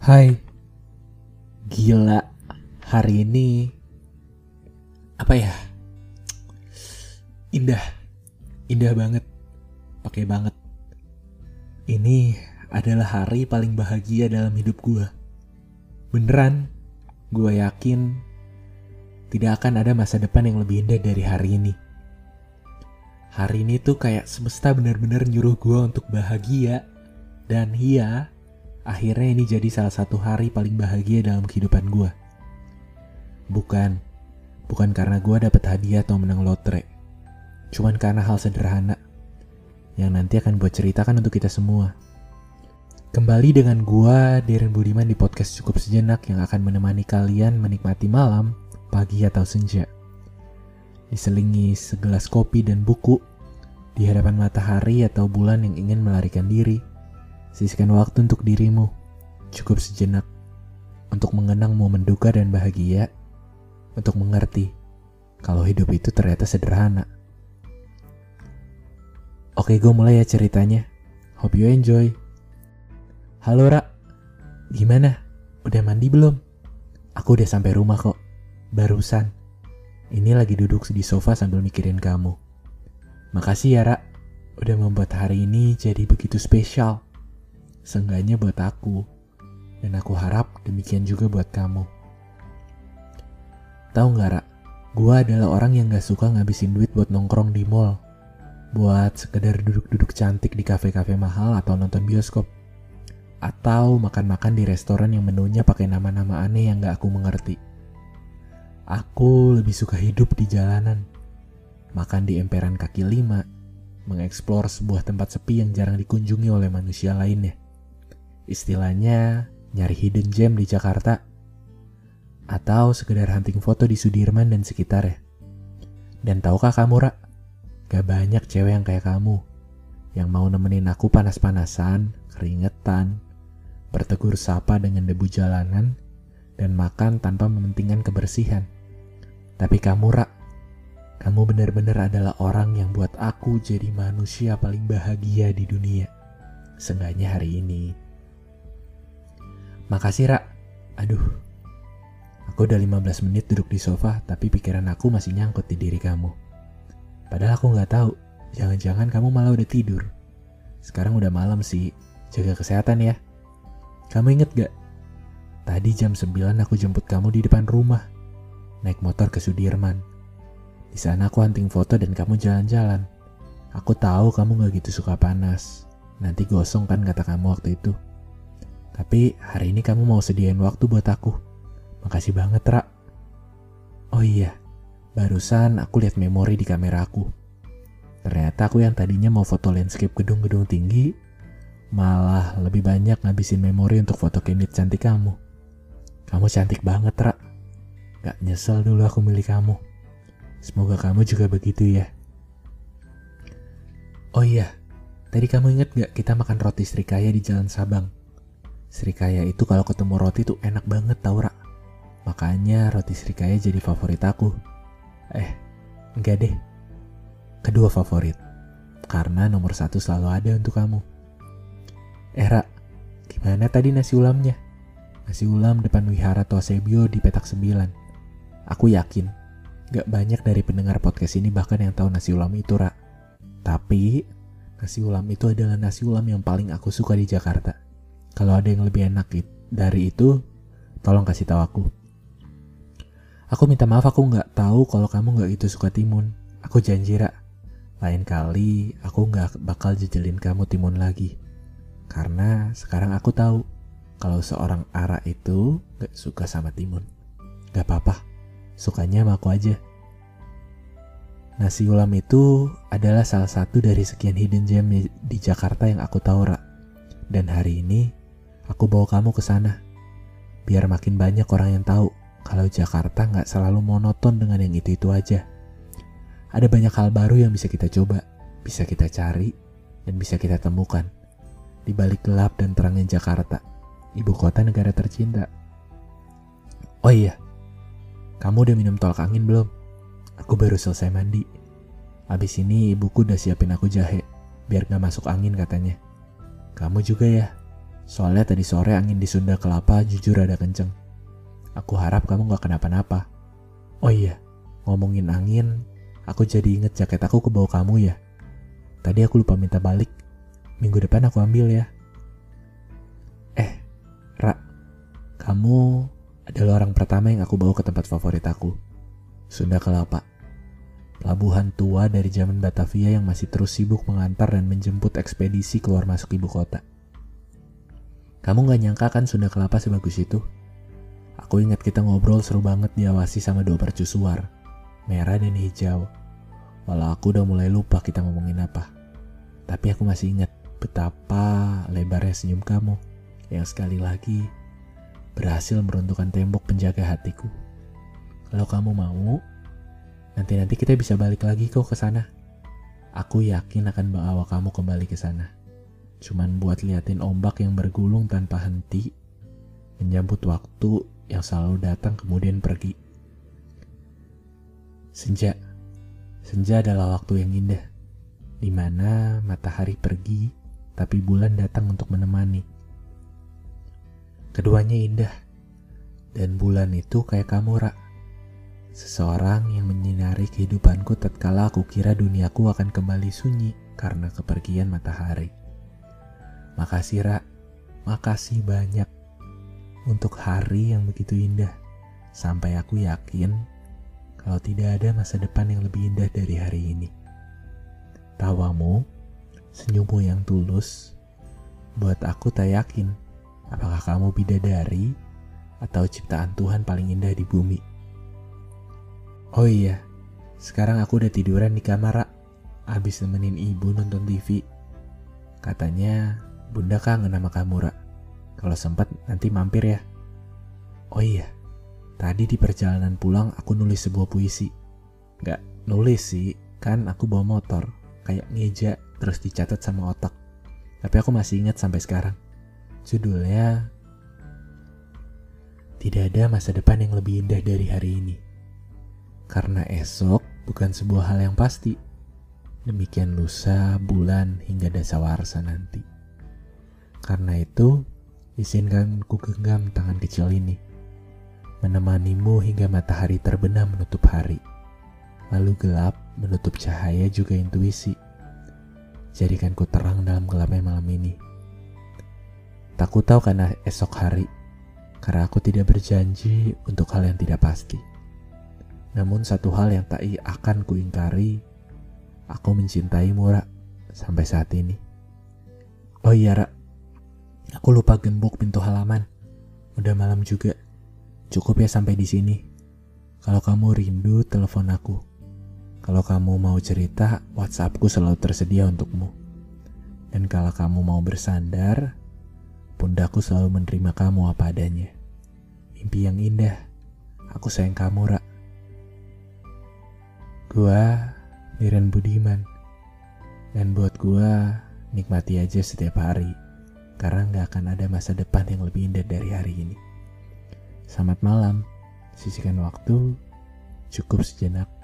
Hai, gila hari ini apa ya? Indah, indah banget, pakai banget. Ini adalah hari paling bahagia dalam hidup gue. Beneran, gue yakin tidak akan ada masa depan yang lebih indah dari hari ini. Hari ini tuh kayak semesta benar-benar nyuruh gue untuk bahagia. Dan iya, akhirnya ini jadi salah satu hari paling bahagia dalam kehidupan gue. Bukan, bukan karena gue dapet hadiah atau menang lotre. Cuman karena hal sederhana yang nanti akan gue ceritakan untuk kita semua. Kembali dengan gue, Darren Budiman di podcast Cukup Sejenak yang akan menemani kalian menikmati malam, pagi atau senja. Diselingi segelas kopi dan buku, di hadapan matahari atau bulan yang ingin melarikan diri, Sisihkan waktu untuk dirimu, cukup sejenak, untuk mengenang momen duka dan bahagia, untuk mengerti kalau hidup itu ternyata sederhana. Oke, gue mulai ya ceritanya. Hope you enjoy. Halo, Ra. Gimana? Udah mandi belum? Aku udah sampai rumah kok. Barusan. Ini lagi duduk di sofa sambil mikirin kamu. Makasih ya, Ra. Udah membuat hari ini jadi begitu spesial. Seenggaknya buat aku. Dan aku harap demikian juga buat kamu. Tahu nggak, Ra? Gue adalah orang yang gak suka ngabisin duit buat nongkrong di mall. Buat sekedar duduk-duduk cantik di kafe-kafe mahal atau nonton bioskop. Atau makan-makan di restoran yang menunya pakai nama-nama aneh yang gak aku mengerti. Aku lebih suka hidup di jalanan. Makan di emperan kaki lima. Mengeksplor sebuah tempat sepi yang jarang dikunjungi oleh manusia lainnya. Istilahnya nyari hidden gem di Jakarta. Atau sekedar hunting foto di Sudirman dan sekitarnya. Dan tahukah kamu, Ra? Gak banyak cewek yang kayak kamu. Yang mau nemenin aku panas-panasan, keringetan, bertegur sapa dengan debu jalanan, dan makan tanpa mementingkan kebersihan. Tapi kamu, Ra, kamu benar-benar adalah orang yang buat aku jadi manusia paling bahagia di dunia. Seenggaknya hari ini. Makasih, Ra. Aduh. Aku udah 15 menit duduk di sofa, tapi pikiran aku masih nyangkut di diri kamu. Padahal aku nggak tahu, jangan-jangan kamu malah udah tidur. Sekarang udah malam sih, jaga kesehatan ya. Kamu inget gak? Tadi jam 9 aku jemput kamu di depan rumah. Naik motor ke Sudirman. Di sana aku hunting foto dan kamu jalan-jalan. Aku tahu kamu gak gitu suka panas. Nanti gosong kan kata kamu waktu itu. Tapi hari ini kamu mau sediain waktu buat aku. Makasih banget, Ra. Oh iya, barusan aku lihat memori di kamera aku. Ternyata aku yang tadinya mau foto landscape gedung-gedung tinggi, malah lebih banyak ngabisin memori untuk foto candid cantik kamu. Kamu cantik banget, Ra. Gak nyesel dulu aku milih kamu. Semoga kamu juga begitu ya. Oh iya, tadi kamu inget gak kita makan roti Srikaya di Jalan Sabang? Srikaya itu kalau ketemu roti tuh enak banget tau Ra. Makanya roti Srikaya jadi favorit aku. Eh, enggak deh. Kedua favorit. Karena nomor satu selalu ada untuk kamu. Eh Ra, gimana tadi nasi ulamnya? Nasi ulam depan Wihara Tosebio di petak 9. Aku yakin, gak banyak dari pendengar podcast ini bahkan yang tahu nasi ulam itu Ra. Tapi, nasi ulam itu adalah nasi ulam yang paling aku suka di Jakarta. Kalau ada yang lebih enak dari itu, tolong kasih tahu aku. Aku minta maaf aku nggak tahu kalau kamu nggak itu suka timun. Aku janji, Ra. Lain kali aku nggak bakal jejelin kamu timun lagi. Karena sekarang aku tahu kalau seorang Ara itu nggak suka sama timun. Gak apa-apa, sukanya sama aku aja. Nasi ulam itu adalah salah satu dari sekian hidden gem di Jakarta yang aku tahu, Ra. Dan hari ini Aku bawa kamu ke sana. Biar makin banyak orang yang tahu kalau Jakarta nggak selalu monoton dengan yang itu-itu aja. Ada banyak hal baru yang bisa kita coba, bisa kita cari, dan bisa kita temukan. Di balik gelap dan terangnya Jakarta, ibu kota negara tercinta. Oh iya, kamu udah minum tolak angin belum? Aku baru selesai mandi. Abis ini ibuku udah siapin aku jahe. biar gak masuk angin katanya. Kamu juga ya? Soalnya tadi sore angin di Sunda Kelapa jujur ada kenceng. Aku harap kamu gak kenapa-napa. Oh iya, ngomongin angin, aku jadi inget jaket aku ke bawah kamu ya. Tadi aku lupa minta balik. Minggu depan aku ambil ya. Eh, Ra, kamu adalah orang pertama yang aku bawa ke tempat favorit aku. Sunda Kelapa. Pelabuhan tua dari zaman Batavia yang masih terus sibuk mengantar dan menjemput ekspedisi keluar masuk ibu kota. Kamu gak nyangka kan Sunda Kelapa sebagus itu? Aku ingat kita ngobrol seru banget diawasi sama dua percusuar, merah dan hijau. Walau aku udah mulai lupa kita ngomongin apa. Tapi aku masih ingat betapa lebarnya senyum kamu yang sekali lagi berhasil meruntuhkan tembok penjaga hatiku. Kalau kamu mau, Nanti-nanti kita bisa balik lagi kok ke sana. Aku yakin akan bawa kamu kembali ke sana. Cuman buat liatin ombak yang bergulung tanpa henti, menyambut waktu yang selalu datang kemudian pergi. Senja. Senja adalah waktu yang indah, di mana matahari pergi, tapi bulan datang untuk menemani. Keduanya indah, dan bulan itu kayak kamu, Rak Seseorang yang menyinari kehidupanku tatkala aku kira duniaku akan kembali sunyi karena kepergian matahari. Makasih Ra, makasih banyak untuk hari yang begitu indah. Sampai aku yakin kalau tidak ada masa depan yang lebih indah dari hari ini. Tawamu, senyummu yang tulus, buat aku tak yakin apakah kamu bidadari atau ciptaan Tuhan paling indah di bumi. Oh iya, sekarang aku udah tiduran di kamar, Abis nemenin ibu nonton TV. Katanya, bunda kangen sama kamu, Ra. Kalau sempat nanti mampir ya. Oh iya, tadi di perjalanan pulang aku nulis sebuah puisi. Gak nulis sih, kan aku bawa motor. Kayak ngeja, terus dicatat sama otak. Tapi aku masih ingat sampai sekarang. Judulnya, Tidak ada masa depan yang lebih indah dari hari ini. Karena esok bukan sebuah hal yang pasti. Demikian lusa, bulan, hingga dasawarsa nanti. Karena itu, izinkan ku genggam tangan kecil ini. Menemanimu hingga matahari terbenam menutup hari. Lalu gelap menutup cahaya juga intuisi. Jadikan ku terang dalam gelapnya malam ini. Tak ku tahu karena esok hari, karena aku tidak berjanji untuk hal yang tidak pasti. Namun satu hal yang tak akan kuingkari, aku mencintai Ra sampai saat ini. Oh iya Ra, aku lupa gembok pintu halaman. Udah malam juga. Cukup ya sampai di sini. Kalau kamu rindu, telepon aku. Kalau kamu mau cerita, WhatsAppku selalu tersedia untukmu. Dan kalau kamu mau bersandar, pundakku selalu menerima kamu apa adanya. Mimpi yang indah. Aku sayang kamu, Ra. Gua Miran Budiman. Dan buat gua, nikmati aja setiap hari. Karena gak akan ada masa depan yang lebih indah dari hari ini. Selamat malam. Sisihkan waktu. Cukup sejenak